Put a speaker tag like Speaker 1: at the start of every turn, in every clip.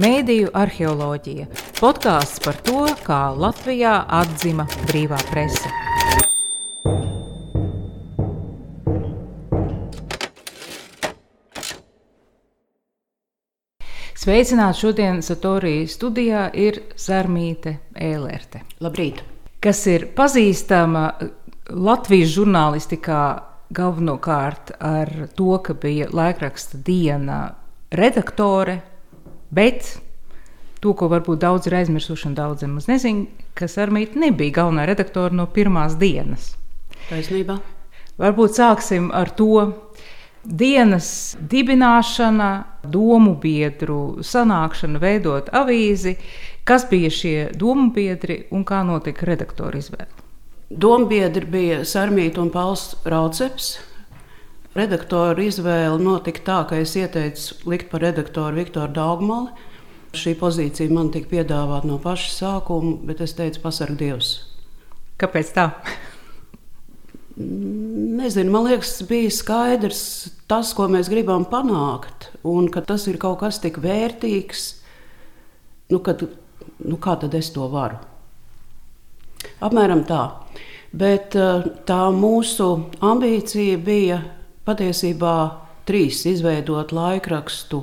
Speaker 1: Mēdīju arheoloģija - podkāsts par to, kā Latvijā atzima brīvā prese. Sveicināti šodien Satorijas studijā ir Zarmīte Ēlerte.
Speaker 2: Labrīt!
Speaker 1: Kas ir pazīstama Latvijas žurnālistikā galvenokārt ar to, ka bija laikraksta diena redaktore, bet to, ko varbūt daudz ir aizmirsuši un daudziem maz nezina, ka Sarmīte nebija galvenā redaktore no pirmās dienas.
Speaker 2: Taisnība.
Speaker 1: Varbūt sāksim ar to. Dienas dibināšana, domu biedru sanākšana, veidot avīzi, kas bija šie domu biedri un kā notika redaktora izvēle.
Speaker 2: Dombiedri bija Sarmīta un Pauls Rauceps. Redaktora izvēle notika tā, ka es ieteicu likt par redaktoru Viktoru Daugmali. Šī pozīcija man tika piedāvāta no paša sākuma, bet es teicu, pasarg Dievs.
Speaker 1: Kāpēc tā?
Speaker 2: Nezinu, man liekas, bija skaidrs tas, ko mēs gribam panākt, un ka tas ir kaut kas tik vērtīgs, nu, kad, nu kā tad es to varu? Apmēram tā. Bet eh, tā mūsu ambīcija bija patiesībā trīs - izveidot laikrakstu,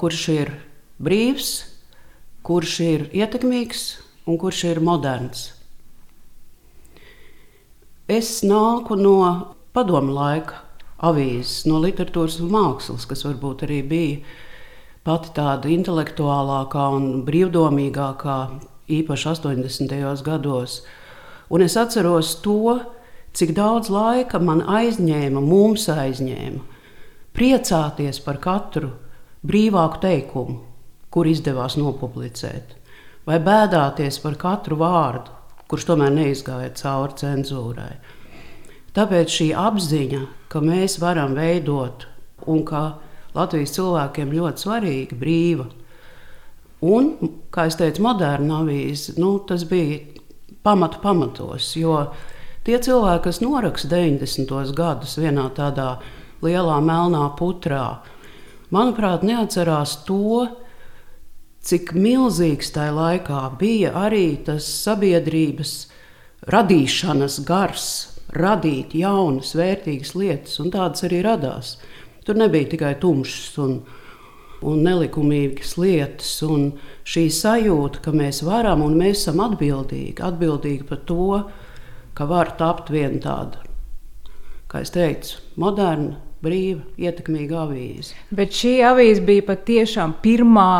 Speaker 2: kurš ir brīvs, kurš ir ietekmīgs un kurš ir moderns. Es nāku no padomu laika avīzes, no literatūras un mākslas, kas varbūt arī bija pati tāda intelektuālākā un brīvdomīgākā īpaši 80. gados. Un es atceros to, cik daudz laika man aizņēma, mums aizņēma, priecāties par katru brīvāku teikumu, kur izdevās nopublicēt, vai bēdāties par katru vārdu, kurš tomēr neizgāja cauri cenzūrai. Tāpēc šī apziņa, ka mēs varam veidot un ka Latvijas cilvēkiem ļoti svarīga brīva Un, kā jau teicu, moderna avīze, nu, tas bija pamatu pamatos. Jo tie cilvēki, kas noraksta 90. gadus vienā tādā lielā melnā putrā, manuprāt, neatcerās to, cik milzīgs tajā laikā bija arī tas sabiedrības radīšanas gars, radīt jaunas, vērtīgas lietas, un tādas arī radās. Tur nebija tikai tumšs un un nelikumīgas lietas. Un šī sajūta, ka mēs varam un mēs esam atbildīgi, atbildīgi par to, ka var tapt viena tāda, kā es teicu, moderna, brīva, ietekmīga avīze.
Speaker 1: Bet šī avīze bija patiešām pirmā,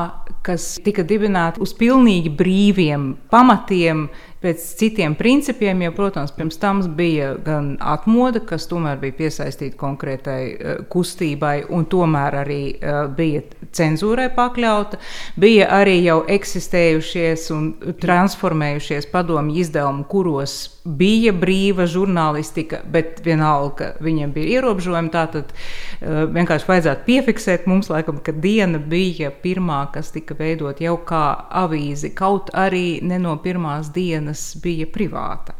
Speaker 1: kas tika dibināta uz pilnīgi brīviem pamatiem, pēc citiem principiem, jo, protams, pirms tam bija gan atmoda, kas tomēr bija piesaistīta konkrētai uh, kustībai, un tomēr arī uh, bija cenzūrai pakļauta. Bija arī jau eksistējušies un transformējušies padomju izdevumi, kuros bija brīva žurnālistika, bet vienalga viņiem bija ierobežojumi. Tātad uh, vienkārši vajadzētu piefiksēt mums, laikam, ka diena bija pirmā, kas tika veidot jau kā avīzi, kaut arī ne no pirmās dienas bija privāta.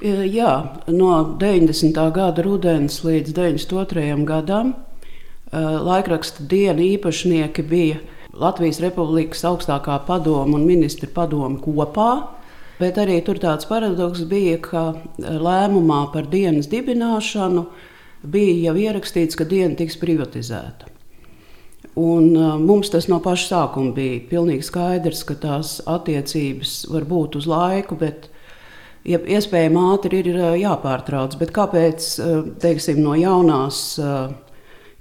Speaker 2: Jā, no 90. gada rudens līdz 92. gadam laikraksta diena īpašnieki bija Latvijas Republikas augstākā padoma un ministra padoma kopā. Bet arī tur tāds paradoks bija, ka lēmumā par dienas dibināšanu bija jau ierakstīts, ka diena tiks privatizēta. Un, uh, mums tas no paša sākuma bija pilnīgi skaidrs, ka tās attiecības var būt uz laiku, bet ja, iespējami ātri ir uh, jāpārtrauc. Bet kāpēc teiksim, no jaunās,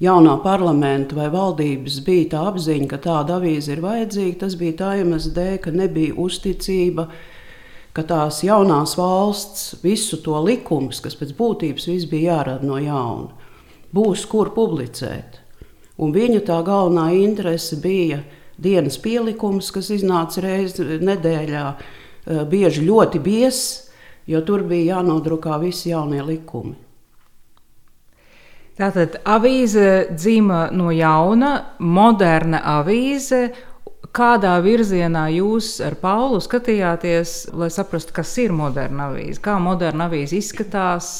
Speaker 2: jaunā parlamenta vai valdības bija tā apziņa, ka tāda avīze ir vajadzīga? Tas bija tā iemesla dēļ, ka nebija uzticība. Ka tās jaunās valsts visu to likumus, kas pēc būtības bija jārada no jauna, būs kur publicēt. Un viņa tā galvenā interese bija dienas pielikums, kas iznāca reizes nedēļā, eh, bieži ļoti biezs, jo tur bija jānodrukā visi jaunie likumi.
Speaker 1: Tātad avīze dzima no jauna, moderna avīze. Kādā virzienā jūs ar Paulu skatījāties, lai saprastu, kas ir moderna avīze? Kā moderna avīze izskatās,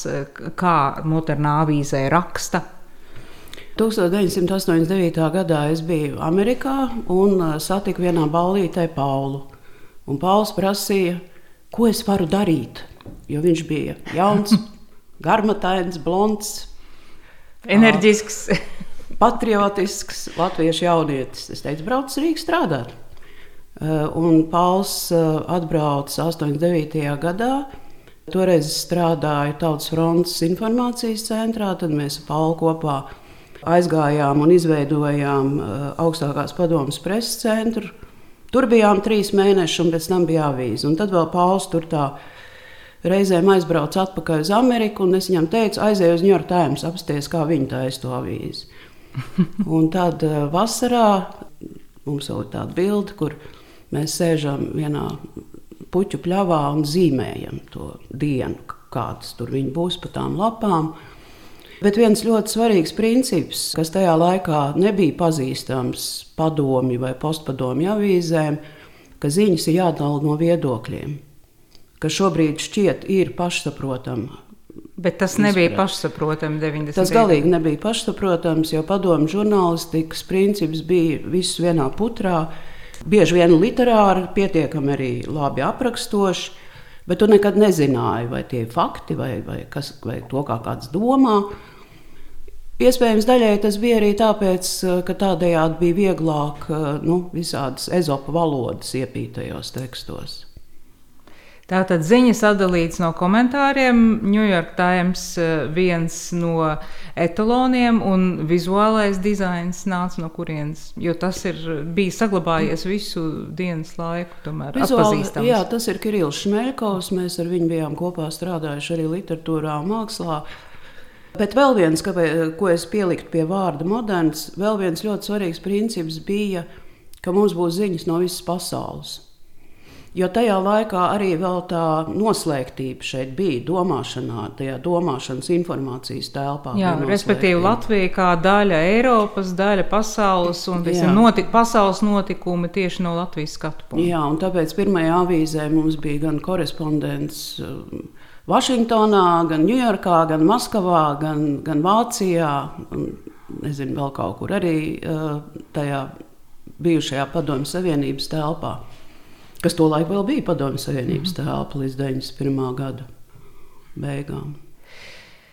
Speaker 1: kā modernā avīzē raksta?
Speaker 2: 1989. gadā es biju Amerikā un uh, satiku vienā ballītē Paulu. Un Pauls prasīja, ko es varu darīt, jo viņš bija jauns, garmatains, blonds,
Speaker 1: enerģisks,
Speaker 2: patriotisks latviešu jaunietis. Es teicu, brauc Rīgas strādāt. Uh, un Pauls atbrauca 89. gadā. Toreiz strādāju Tautas frontes informācijas centrā, tad mēs ar Paulu kopā aizgājām un izveidojām uh, augstākās padomas preses centru. Tur bijām trīs mēnešus, un pēc tam bija avīze. Un tad vēl Pauls tur tā reizēm aizbrauca atpakaļ uz Ameriku, un es viņam teicu, aizej uz New York Times, apsties, kā viņi taisa to avīzi. un tad uh, vasarā mums ir tāda bilde, kur mēs sēžam vienā puķu pļavā un zīmējam to dienu, kādas tur būs pa tām lapām. Bet viens ļoti svarīgs princips, kas tajā laikā nebija pazīstams padomju vai postpadomju avīzēm, ka ziņas ir jādala no viedokļiem, kas šobrīd šķiet ir pašsaprotama.
Speaker 1: Bet tas nebija pašsaprotami 90.
Speaker 2: Tas galīgi nebija pašsaprotams, jo padomju žurnālistikas princips bija viss vienā putrā. Bieži vien literāri, pietiekami arī labi aprakstoši, bet tu nekad nezināji, vai tie ir fakti vai, vai, kas, vai to kā kāds domā. Iespējams, daļai tas bija arī tāpēc, eh, ka tādējādi bija vieglāk eh, nu, visādas ezopa valodas iepītajos tekstos.
Speaker 1: Tātad ziņas atdalīts no komentāriem. New York Times eh, viens no etaloniem un vizuālais dizains nāca no kurienes, jo tas ir bijis saglabājies visu dienas laiku. Tomēr, Vizuāli,
Speaker 2: jā, tas ir Kirillis Šmeļkovs. Mēs ar viņu bijām kopā strādājuši arī literatūrā mākslā. Bet vēl viens, ka, ko es pieliktu pie vārda moderns, vēl viens ļoti svarīgs princips bija, ka mums būs ziņas no visas pasaules. Jo tajā laikā arī tā noslēgtība šeit bija domāšanā, tajā domāšanas informācijas telpā.
Speaker 1: Jā, respektīvi Latvija kā daļa Eiropas, daļa pasaules un visam notik, pasaules notikumi tieši no Latvijas skatu punkta.
Speaker 2: Jā, un tāpēc pirmajā avīzē mums bija gan korespondents. Uh, Vašingtonā, gan Ņujorkā, gan Maskavā, gan, gan Vācijā, un nezinu, vēl kaut kur arī tajā bijušajā Padomju Savienības telpā, kas tolaik vēl bija Padomju Savienības telpa līdz 91. gada beigām.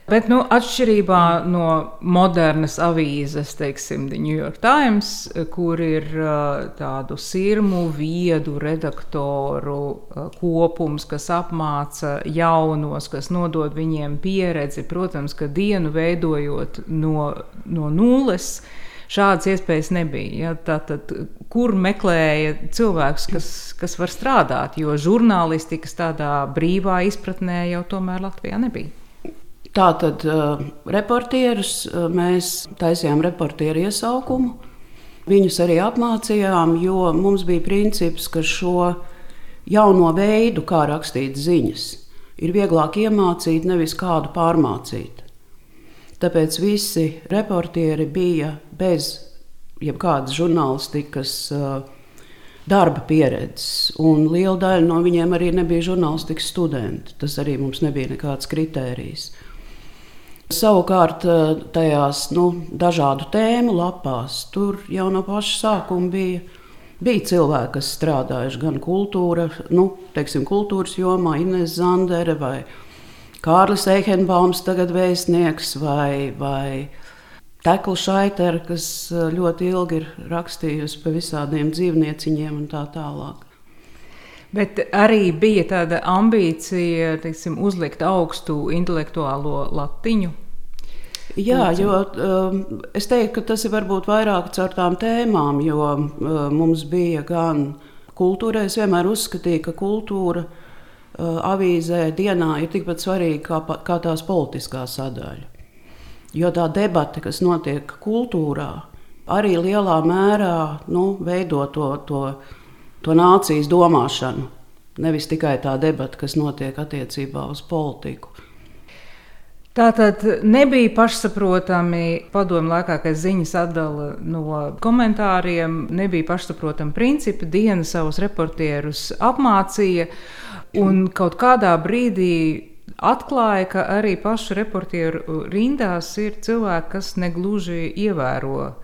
Speaker 1: Bet, nu, atšķirībā no modernas avīzes, teiksim, The New York Times, kur ir uh, tādu sirmu, viedu redaktoru uh, kopums, kas apmāca jaunos, kas nodod viņiem pieredzi, protams, ka dienu veidojot no, no nulles. Šādas iespējas nebija. Ja? Tātad, kur meklēja cilvēks, kas, kas var strādāt, jo žurnālistikas tādā brīvā izpratnē jau tomēr Latvijā nebija.
Speaker 2: Tātad uh, reportierus uh, mēs taisījām reportieru iesaukumu. Viņus arī apmācījām, jo mums bija princips, ka šo jauno veidu, kā rakstīt ziņas, ir vieglāk iemācīt, nevis kādu pārmācīt. Tāpēc visi reportieri bija bez jebkādas žurnālistikas uh, darba pieredzes, un liela daļa no viņiem arī nebija žurnālistikas studenti. Tas arī mums nebija nekāds kritērijs. Savukārt, eh, tajās nu, dažādu tēmu lapās, tur jau no paša sākuma bija, bija cilvēki, kas strādājuši gan kultūra, nu, teiksim, kultūras jomā, Inês Zandere vai Kārlis Eihenbaums, tagad vēstnieks, vai, vai Tekla Šaitera, kas eh, ļoti ilgi ir rakstījusi par visādiem dzīvnieciņiem un tā tālāk.
Speaker 1: Bet arī bija tāda ambīcija teiksim, uzlikt augstu intelektuālo latiņu.
Speaker 2: Jā, jo um, es teiktu, ka tas ir varbūt vairāk caur tām tēmām, jo um, mums bija gan kultūra. Es vienmēr uzskatīju, ka kultūra uh, avīzē dienā ir tikpat svarīga kā, kā tās politiskā sadaļa. Jo tā debata, kas notiek kultūrā, arī lielā mērā nu, veido to, to to nācijas domāšanu. Nevis tikai tā debata, kas notiek attiecībā uz politiku.
Speaker 1: Tā tad nebija pašsaprotami padomu laikā, ka ziņas atdala no komentāriem, nebija pašsaprotami principi. Diena savus reportierus apmācīja, un kaut kādā brīdī atklāja, ka arī pašu reportieru rindās ir cilvēki, kas negluži ievēro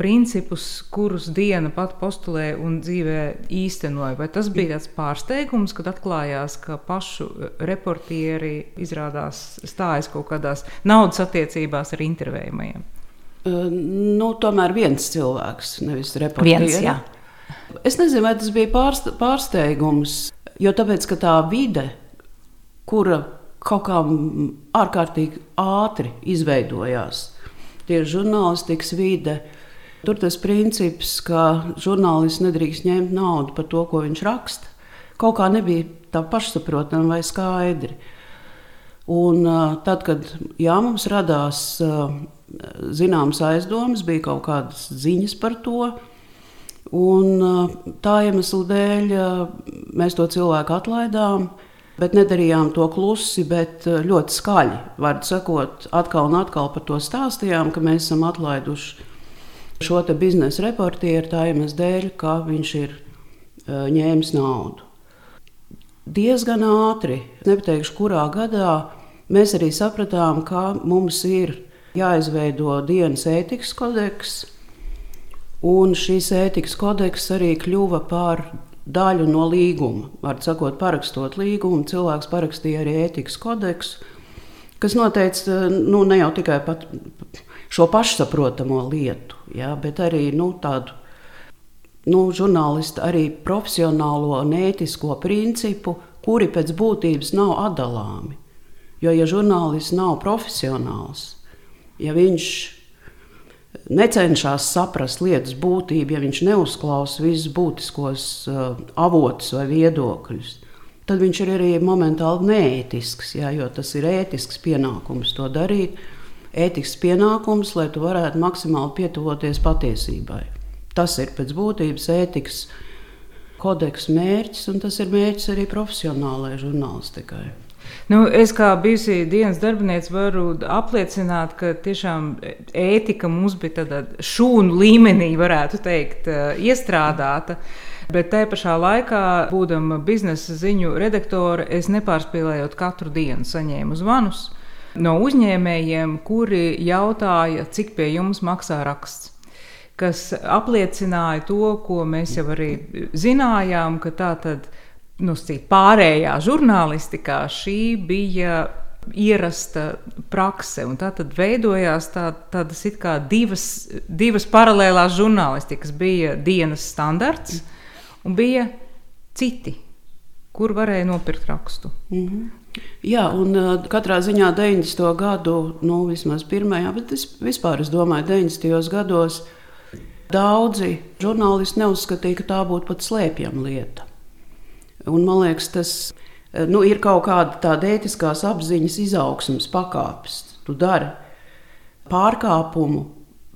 Speaker 1: principus, kurus diena pat postulē un dzīvē īstenoja. Vai tas bija tāds pārsteigums, kad atklājās, ka pašu reportieri izrādās stājas kaut kādās naudas attiecībās ar intervējumiem?
Speaker 2: Uh, nu, tomēr viens cilvēks, nevis reportieris. Es nezinu, vai tas bija pārst pārsteigums, jo tāpēc, tā vide, kura kaut kā ārkārtīgi ātri izveidojās, tie žurnālistikas vide, tur tas princips, ka žurnālists nedrīkst ņemt naudu par to, ko viņš raksta, kaut kā nebija tā pašsaprotama vai skaidri. Un, tad, kad jā, mums radās zināmas aizdomas, bija kaut kādas ziņas par to, Un, tā iemesla dēļ mēs to cilvēku atlaidām, bet nedarījām to klusi, bet ļoti skaļi. Vārdu sakot, atkal un atkal par to stāstījām, ka mēs esam atlaiduši šo biznesa reportieru tā iemesla dēļ, ka viņš ir ņēmis naudu. Diezgan ātri, nepateikšu, kurā gadā, mēs arī sapratām, ka mums ir jāizveido dienas ētikas kodeks Un šīs ētikas kodeks arī kļuva par daļu no līguma. Var sakot, parakstot līgumu, cilvēks parakstīja arī ētikas kodeksu, kas noteica nu, ne jau tikai šo pašsaprotamo lietu, ja, bet arī nu, tādu nu, žurnālistu, arī profesionālo un ētisko principu, kuri pēc būtības nav atdalāmi. Jo, ja žurnālists nav profesionāls, ja viņš necenšas saprast lietas būtību, ja viņš neuzklausa visus būtiskos uh, avotus vai viedokļus, tad viņš ir arī momentāli neētisks, jā, jo tas ir ētisks pienākums to darīt. Ētisks pienākums, lai tu varētu maksimāli pietuvoties patiesībai. Tas ir pēc būtības ētikas kodeksa mērķis, un tas ir mērķis arī profesionālajai žurnālistikai.
Speaker 1: Nu, es kā bijusī dienas darbiniece varu apliecināt, ka tiešām ētika mums bija tādā šūnu līmenī, varētu teikt, eh, iestrādāta. Bet tajā pašā laikā, būdama biznesa ziņu redaktore, es nepārspīlējot katru dienu saņēmu zvanus no uzņēmējiem, kuri jautāja, cik pie jums maksā raksts kas apliecināja to, ko mēs jau arī zinājām, ka tā tad nu, pārējā žurnālistikā šī bija ierasta prakse. Tā tad veidojās tā, tādas divas, divas paralēlās žurnālistikas. Bija dienas standarts un bija citi, kur varēja nopirkt rakstu. Mm -hmm.
Speaker 2: Jā, un uh, katrā ziņā 90. gadu, nu, vismaz pirmajā, bet es vispār es domāju, 90. gados daudzi žurnālisti neuzskatīja, ka tā būtu pat slēpjama lieta. Un, man liekas, tas eh, nu, ir kaut kāda tāda ētiskās apziņas izaugsmas pakāpes. Tu dari pārkāpumu,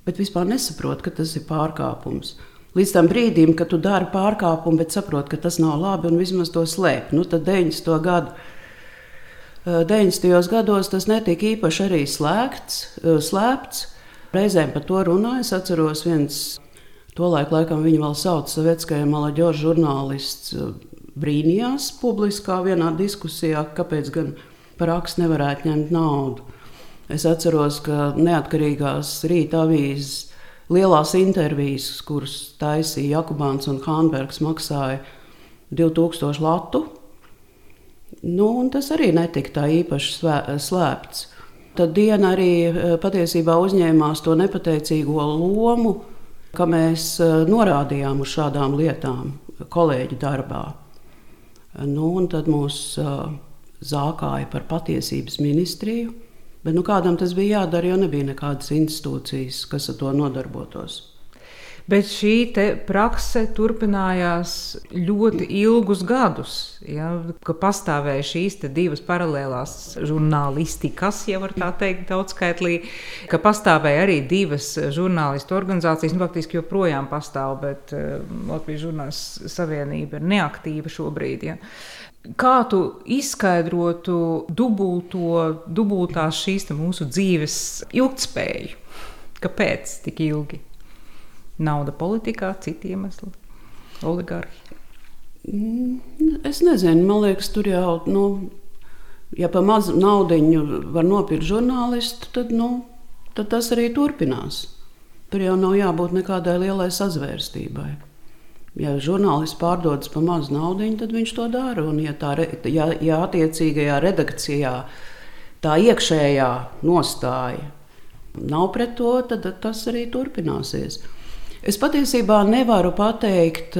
Speaker 2: bet vispār nesaproti, ka tas ir pārkāpums. Līdz tam brīdim, kad tu dari pārkāpumu, bet saproti, ka tas nav labi un vismaz to slēp. Nu, tad 90. gadu. 90. Eh, gados tas netika īpaši arī slēgts, eh, slēpts. Reizēm par to runāju. Es atceros, viens tolaik, laikam, viņu vēl sauc Savetskajā Malaģoža žurnālists brīnījās publiskā vienā diskusijā, kāpēc gan par aksu nevarētu ņemt naudu. Es atceros, ka neatkarīgās rīta avīzes lielās intervijas, kuras taisīja Jakubāns un Hānbergs, maksāja 2000 latu. Nu, tas arī netika tā īpaši slēpts. Tad diena arī eh, patiesībā uzņēmās to nepateicīgo lomu, ka mēs eh, norādījām uz šādām lietām kolēģi darbā. Nu, tad mūs zākāja par patiesības ministriju. Bet nu, kādam tas bija jādara, jo nebija nekādas institūcijas, kas ar to nodarbotos.
Speaker 1: Bet šī prakse turpinājās ļoti ilgus gadus. Ja, pastāvēja šīs divas paralēlās žurnālistikas, ja tā teikt, daudzskaitlī, ka pastāvēja arī divas žurnālistu organizācijas. Nu, faktiski joprojām pastāv, bet uh, Latvijas žurnālistu savienība ir neaktīva šobrīd. Ja. Kā tu izskaidrotu dubulto, dubultās šīs mūsu dzīves ilgspēju? Kāpēc tik ilgi? Nauda politikā, citi iemesli, oligarhi.
Speaker 2: Mm, es nezinu, man liekas, tur jau nu, Ja pa mazu naudu var nopirkt žurnālistu, tad, nu, tad tas arī turpinās. Tur jau nav jābūt nekādai lielai sazvērstībai. Ja žurnālists pārdodas par mazu naudu, tad viņš to dara. Un, ja, tā, ja, ja attiecīgajā redakcijā tā iekšējā nostāja nav pret to, tad tas arī turpināsies. Es patiesībā nevaru pateikt,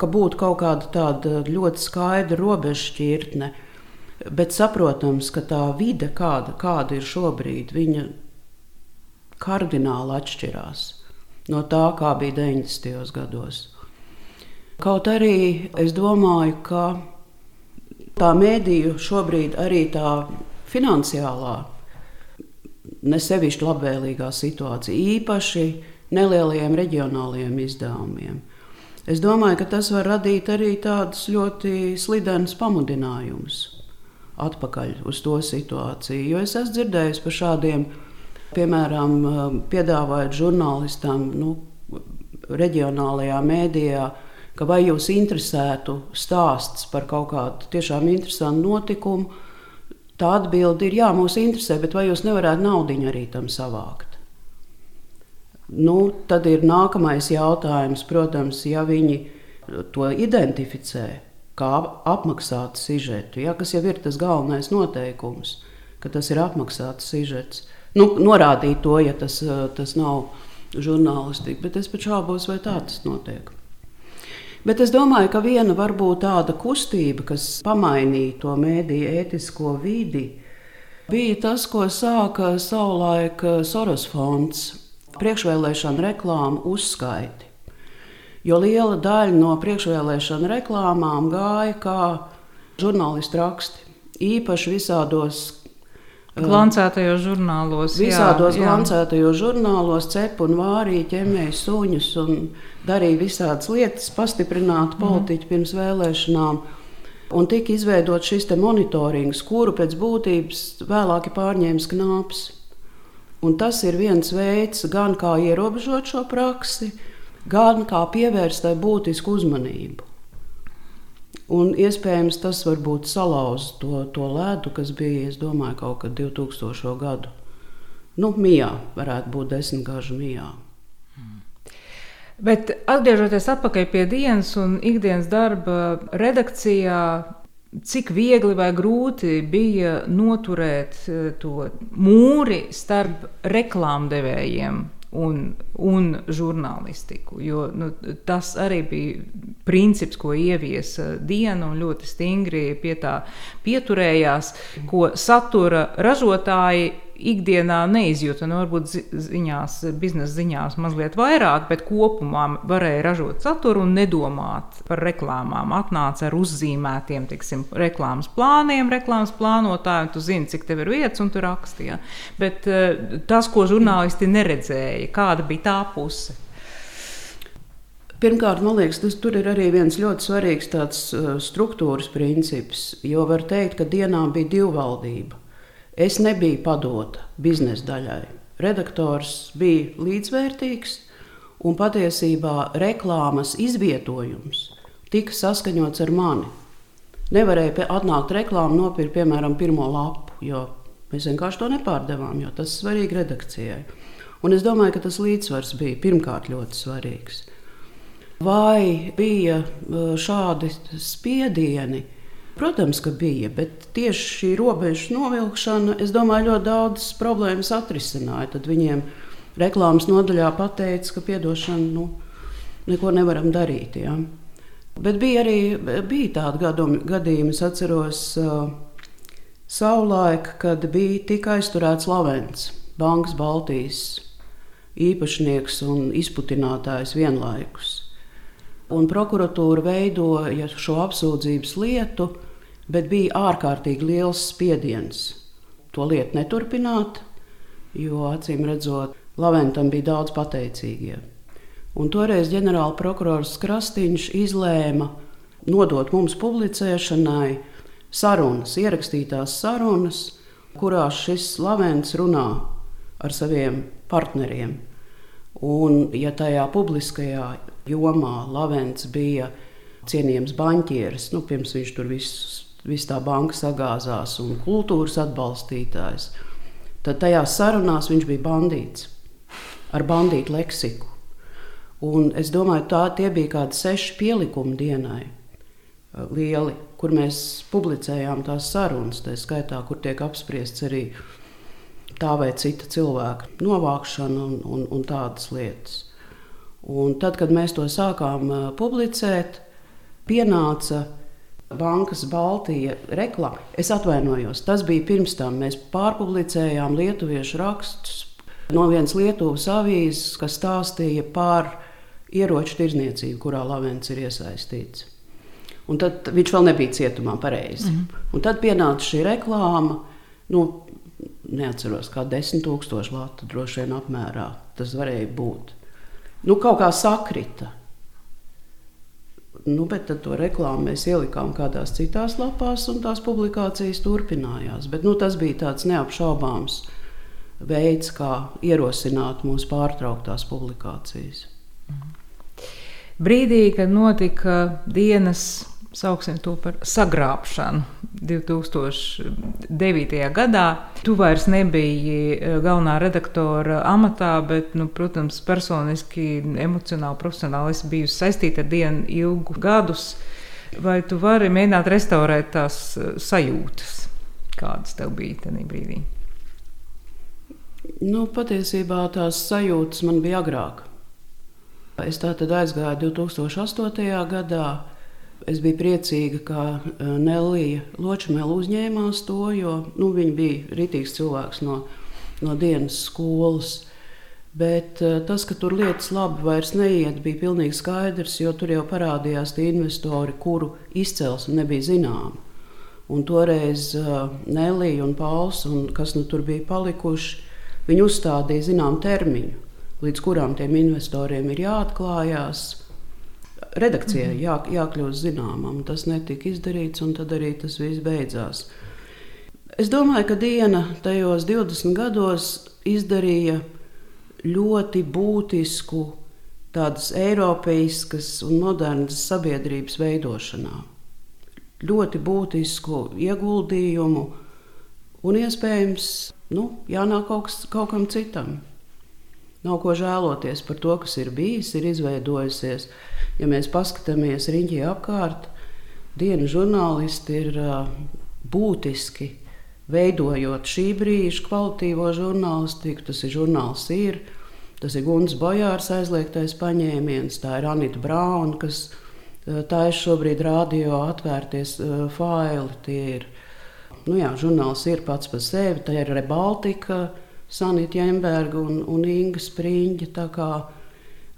Speaker 2: ka būtu kaut kāda tāda ļoti skaidra robežšķirtne, bet saprotams, ka tā vide, kāda, kāda ir šobrīd, viņa kardināli atšķirās no tā, kā bija 90. gados. Kaut arī es domāju, ka tā mēdīju šobrīd arī tā finansiālā, nesevišķi labvēlīgā situācija, īpaši nelielajiem reģionālajiem izdevumiem. Es domāju, ka tas var radīt arī tādus ļoti slidenus pamudinājumus atpakaļ uz to situāciju. Jo es esmu dzirdējis par šādiem Piemēram, piedāvājot žurnālistam nu, reģionālajā mēdījā, ka vai jūs interesētu stāsts par kaut kādu tiešām interesantu notikumu, tā atbilde ir jā, mūs interesē, bet vai jūs nevarētu naudu arī tam savākt? Nu, tad ir nākamais jautājums, protams, ja viņi to identificē kā apmaksātu sižetu, ja, kas jau ir tas galvenais noteikums, ka tas ir apmaksāts sižets nu, norādīt to, ja tas, eh, tas nav žurnālistika. Bet es pat šaubos, vai tā tas notiek. Bet es domāju, ka viena varbūt tāda kustība, kas pamainīja to mēdīju ētisko vidi, bija tas, ko sāka savulaik eh, Soros fonds priekšvēlēšana reklāmu uzskaiti. Jo liela daļa no priekšvēlēšana reklāmām gāja kā žurnālistu raksti. Īpaši visādos
Speaker 1: Glancētajos žurnālos.
Speaker 2: Visādos jā, glancētajos žurnālos cep un vārīja ķemēja suņus un darīja visādas lietas, pastiprinātu mhm. politiķu mm. pirms vēlēšanām. Un tika izveidots šis monitorings, kuru pēc būtības vēlāk ir pārņēmis knāps. Un tas ir viens veids, gan kā ierobežot šo praksi, gan kā pievērst tai būtisku uzmanību. Un iespējams tas varbūt salauza to, to ledu, kas bija, es domāju, kaut kad 2000. gadu. Nu, mijā varētu būt desmitgažu mijā.
Speaker 1: Bet atgriežoties atpakaļ pie dienas un ikdienas darba redakcijā, cik viegli vai grūti bija noturēt eh, to mūri starp reklāmdevējiem un, un žurnālistiku. Jo, nu, tas arī bija princips, ko ieviesa diena un ļoti stingri pie tā pieturējās, ko satura ražotāji ikdienā neizjūta. Nu, varbūt ziņās, biznesa ziņās mazliet vairāk, bet kopumā varēja ražot saturu un nedomāt par reklāmām. Atnāca ar uzzīmētiem tiksim, reklāmas plāniem, reklāmas plānotājiem. Tu zini, cik tev ir vietas un tu rakstīji. Bet uh, tas, ko žurnālisti neredzēja, kāda bija tā puse.
Speaker 2: Pirmkārt, man liekas, tas ir arī viens ļoti svarīgs tāds uh, struktūras princips, jo var teikt, ka dienā bija divvaldība. Es nebiju padota biznesa daļai. Redaktors bija līdzvērtīgs, un patiesībā reklāmas izvietojums tika saskaņots ar mani. Nevarēja atnākt reklāmu, nopirkt, piemēram, pirmo lapu, jo mēs vienkārši to nepārdevām, jo tas ir svarīgi redakcijai. Un es domāju, ka tas līdzsvars bija pirmkārt ļoti svarīgs. Vai bija uh, šādi spiedieni? Protams, ka bija, bet tieši šī robežu novilkšana, es domāju, ļoti daudz problēmas atrisināja. Tad viņiem reklāmas nodaļā pateica, ka piedošana, nu, neko nevaram darīt. Ja? Bet bija arī bija tādi gadumi, gadījumi, es atceros, uh, savulaik, kad bija tika aizturēts Lavens, Bankas Baltijas īpašnieks un izputinātājs vienlaikus. Un prokuratūra veidoja šo apsūdzības lietu, bet bija ārkārtīgi liels spiediens to lietu neturpināt, jo acīm redzot, Laventam bija daudz pateicīgie. Un toreiz ģenerāla prokurors Krastīņš izlēma nodot mums publicēšanai sarunas, ierakstītās sarunas, kurās šis Lavens runā ar saviem partneriem. Un, ja tajā publiskajā jomā Lavens bija cienījams banķieris, nu, pirms viņš tur viss tā banka sagāzās un kultūras atbalstītājs, tad tajās sarunās viņš bija bandīts ar bandītu leksiku. Un es domāju, tā tie bija kādi seši pielikumi dienai, eh, lieli, kur mēs publicējām tās sarunas, tā skaitā, kur tiek apspriests arī tā vai cita cilvēka novākšana un, un, un tādas lietas. Un tad, kad mēs to sākām publicēt, pienāca Bankas Baltija reklāma. Es atvainojos, tas bija pirms tam. Mēs pārpublicējām lietuviešu rakstus no vienas Lietuvas avīzes, kas stāstīja par ieroču tirzniecību, kurā Lavens ir iesaistīts. Un tad viņš vēl nebija cietumā pareizi. Mm -hmm. Un tad pienāca šī reklāma. Nu, neatceros, kā 10,000 latu droši vien apmērā tas varēja būt nu, kaut kā sakrita. Nu, bet to reklāmu mēs ielikām kādās citās lapās, un tās publikācijas turpinājās. Bet, nu, tas bija tāds neapšaubāms veids, kā ierosināt mūsu pārtrauktās publikācijas.
Speaker 1: Brīdī, kad notika dienas sauksim to par sagrābšanu. 2009. gadā tu vairs nebiji e, galvenā redaktora amatā, bet, nu, protams, personiski, emocionāli, profesionāli es biju saistīta ar dienu ilgu gadus. Vai tu vari mēģināt restaurēt tās e, sajūtas, kādas tev bija tajā brīdī?
Speaker 2: Nu, patiesībā tās sajūtas man bija agrāk. Es tā tad aizgāju 2008. gadā Es biju priecīga, ka eh, Nelija Ločmēla uzņēmās to, jo nu, viņa bija rītīgs cilvēks no, no dienas skolas. Bet eh, tas, ka tur lietas labi vairs neiet, bija pilnīgi skaidrs, jo tur jau parādījās tie investori, kuru izcelsme nebija zināma. Un toreiz uh, Nelija un Pauls, un kas nu tur bija palikuši, viņi uzstādīja zinām termiņu, līdz kurām tiem investoriem ir jāatklājās redakcijai jā, jākļūst zināmam. Tas netika izdarīts, un tad arī tas viss beidzās. Es domāju, ka Diena tajos 20 gados izdarīja ļoti būtisku tādas eiropeiskas un modernas sabiedrības veidošanā. Ļoti būtisku ieguldījumu un iespējams nu, jānāk kaut, kaut kam citam. Nav ko žēloties par to, kas ir bijis, ir izveidojusies. Ja mēs paskatāmies riņķī apkārt, dienas žurnālisti ir būtiski veidojot šī brīža kvalitīvo žurnālistiku. Tas ir žurnāls ir, tas ir Guns Bojārs aizliegtais paņēmiens, tā ir Anita Brauna, kas ir šobrīd radio atvērties faili. Tie ir, nu jā, žurnāls ir pats par sevi, tā ir Rebaltika Sanita Jemberga un, un Inga Spriņģa.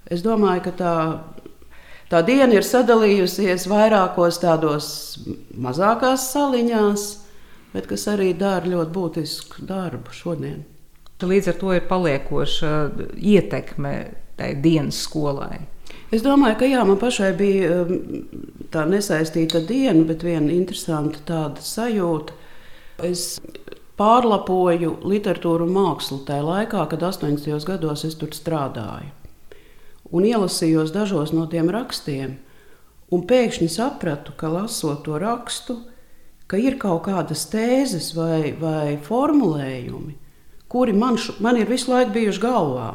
Speaker 2: Es domāju, ka tā, tā diena ir sadalījusies vairākos tādos mazākās saliņās, bet kas arī dara ļoti būtisku darbu šodien.
Speaker 1: Līdz ar to ir paliekoša ietekme tai dienas skolai.
Speaker 2: Es domāju, ka jā, man pašai bija um, tā nesaistīta diena, bet viena interesanta tāda sajūta. Es pārlapoju literatūru un mākslu tajā laikā, kad 80. gados es tur strādāju. Un ielasījos dažos no tiem rakstiem, un pēkšņi sapratu, ka lasot to rakstu, ka ir kaut kādas tēzes vai, vai formulējumi, kuri man, š, man ir visu laiku bijuši galvā.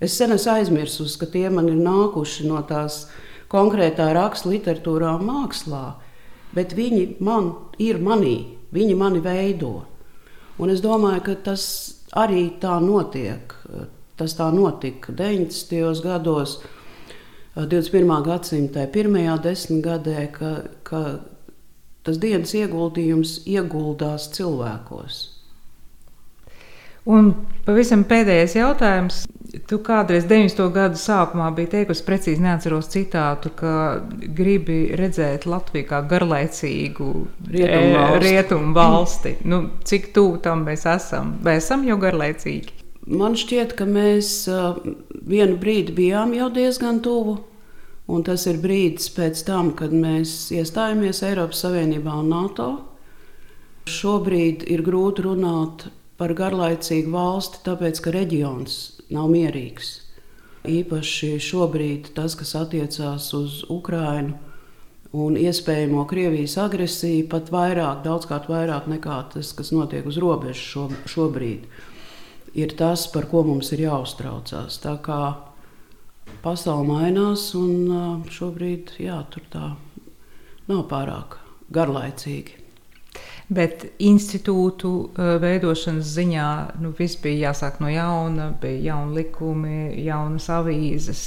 Speaker 2: Es sen esmu aizmirsus, ka tie man ir nākuši no tās konkrētā raksta literatūrā mākslā, bet viņi man ir manī, viņi mani veido. Un es domāju, ka tas arī tā notiek. Tas tā notika 90. gados, 21. gadsimta pirmajā desmitgadē, ka, ka tas dienas ieguldījums ieguldās cilvēkos.
Speaker 1: Un pavisam pēdējais jautājums. Tu kādreiz 90. gadu sākumā biji teikusi, precīzi neatceros citātu, ka gribi redzēt Latviju kā garlaicīgu rietumu valsti. Rietumu valsti. Nu, cik tuvu tam mēs esam? Vai esam jau garlaicīgi?
Speaker 2: Man šķiet, ka mēs vienu brīdi bijām jau diezgan tuvu. Un tas ir brīdis pēc tam, kad mēs iestājāmies Eiropas Savienībā un NATO. Šobrīd ir grūti runāt par garlaicīgu valsti, tāpēc ka reģions nav mierīgs. Īpaši šobrīd tas, kas attiecās uz Ukrajinu un iespējamo Krievijas agresiju pat vairāk, daudzkārt vairāk nekā tas, kas notiek uz robežas šo, šobrīd, ir tas, par ko mums ir jāuztraucās. Tā kā pasaule mainās, un šobrīd jā, tur tā nav pārāk garlaicīgi.
Speaker 1: Bet institūtu veidošanas ziņā nu, viss bija jāsāk no jauna, bija jauni likumi, jaunas avīzes.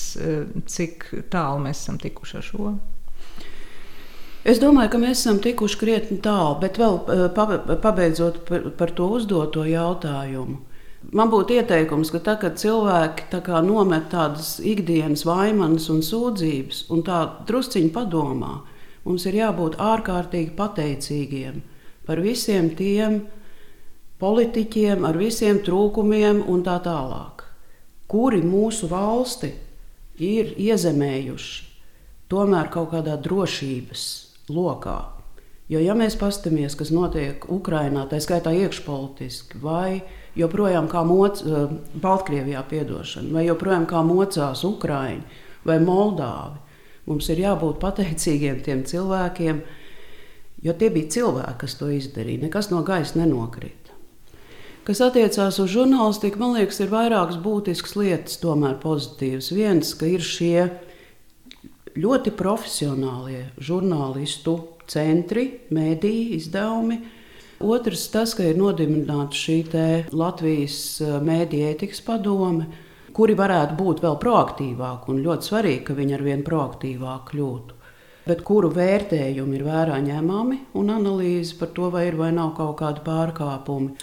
Speaker 1: Cik tālu mēs esam tikuši ar šo?
Speaker 2: Es domāju, ka mēs esam tikuši krietni tālu, bet vēl pabeidzot par, par to uzdoto jautājumu. Man būtu ieteikums, ka tad, kad cilvēki tā nomet tādas ikdienas vainas un sūdzības, un tā drusciņi padomā, mums ir jābūt ārkārtīgi pateicīgiem par visiem tiem politiķiem, ar visiem trūkumiem un tā tālāk, kuri mūsu valsti ir iezemējuši tomēr kaut kādā drošības lokā. Jo, ja mēs paskatāmies, kas notiek Ukrajinā, tā skaitā iekšpolitiski, vai joprojām kā moc, eh, Baltkrievijā, piedošana, vai joprojām kā mocās Ukraiņi vai Moldāvi, mums ir jābūt pateicīgiem tiem cilvēkiem, Jo tie bija cilvēki, kas to izdarīja. Nekas no gaisa nenokrita. Kas attiecās uz žurnālistiku, man liekas, ir vairākas būtiskas lietas, tomēr pozitīvas. Viens, ka ir šie ļoti profesionālie žurnālistu centri, mēdīju izdevumi. Otrs, tas, ka ir nodibināta šī Latvijas eh, mēdīja ētikas padome, kuri varētu būt vēl proaktīvāki, un ļoti svarīgi, ka viņi ar vien proaktīvāk kļūtu bet kuru vērtējumi ir vērā ņemami un analīze par to, vai ir vai nav kaut kādi pārkāpumi.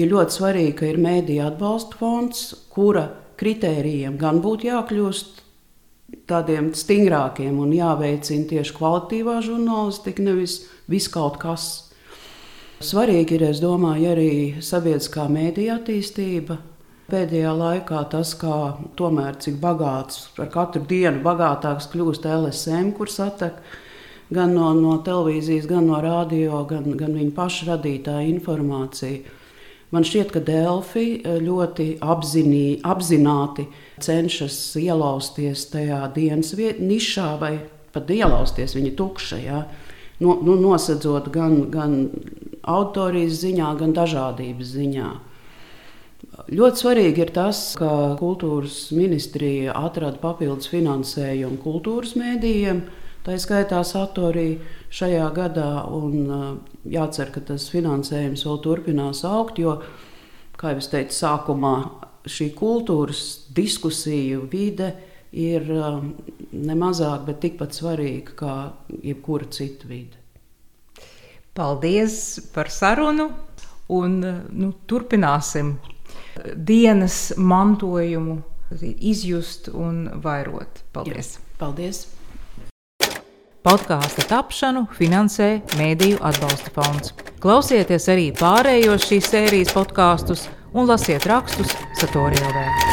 Speaker 2: Ir ļoti svarīgi, ka ir mēdīja atbalsta fonds, kura kritērijiem gan būtu jākļūst tādiem stingrākiem un jāveicina tieši kvalitīvā žurnālistika, nevis viskaut kas. Svarīgi ir, es domāju, arī sabiedriskā mēdīja attīstība, Pēdējā laikā tas, kā tomēr cik bagāts, ar katru dienu bagātāks kļūst LSM, kur satek gan no, no televīzijas, gan no radio, gan, gan viņa paša radītā informācija. Man šķiet, ka Delfi ļoti apzinī, apzināti cenšas ielausties tajā dienas nišā, vai pat ielausties viņa tukšajā, no, nu, nosedzot gan, gan autorijas ziņā, gan dažādības ziņā. Ļoti svarīgi ir tas, ka kultūras ministrija atrada papildus finansējumu kultūras mēdījiem. Tā skaitā satorī šajā gadā, un jācer, ka tas finansējums vēl turpinās augt, jo, kā jau teicu, sākumā šī kultūras diskusiju vide ir nemazāk, bet tikpat svarīga kā jebkura cita vide.
Speaker 1: Paldies par sarunu, un nu, turpināsim dienas mantojumu izjust un vairot. Paldies! Jā,
Speaker 2: paldies!
Speaker 1: Podkāstu tapšanu finansē Mēdīju atbalsta fonds. Klausieties arī pārējos šīs sērijas podkāstus un lasiet rakstus Satorijā.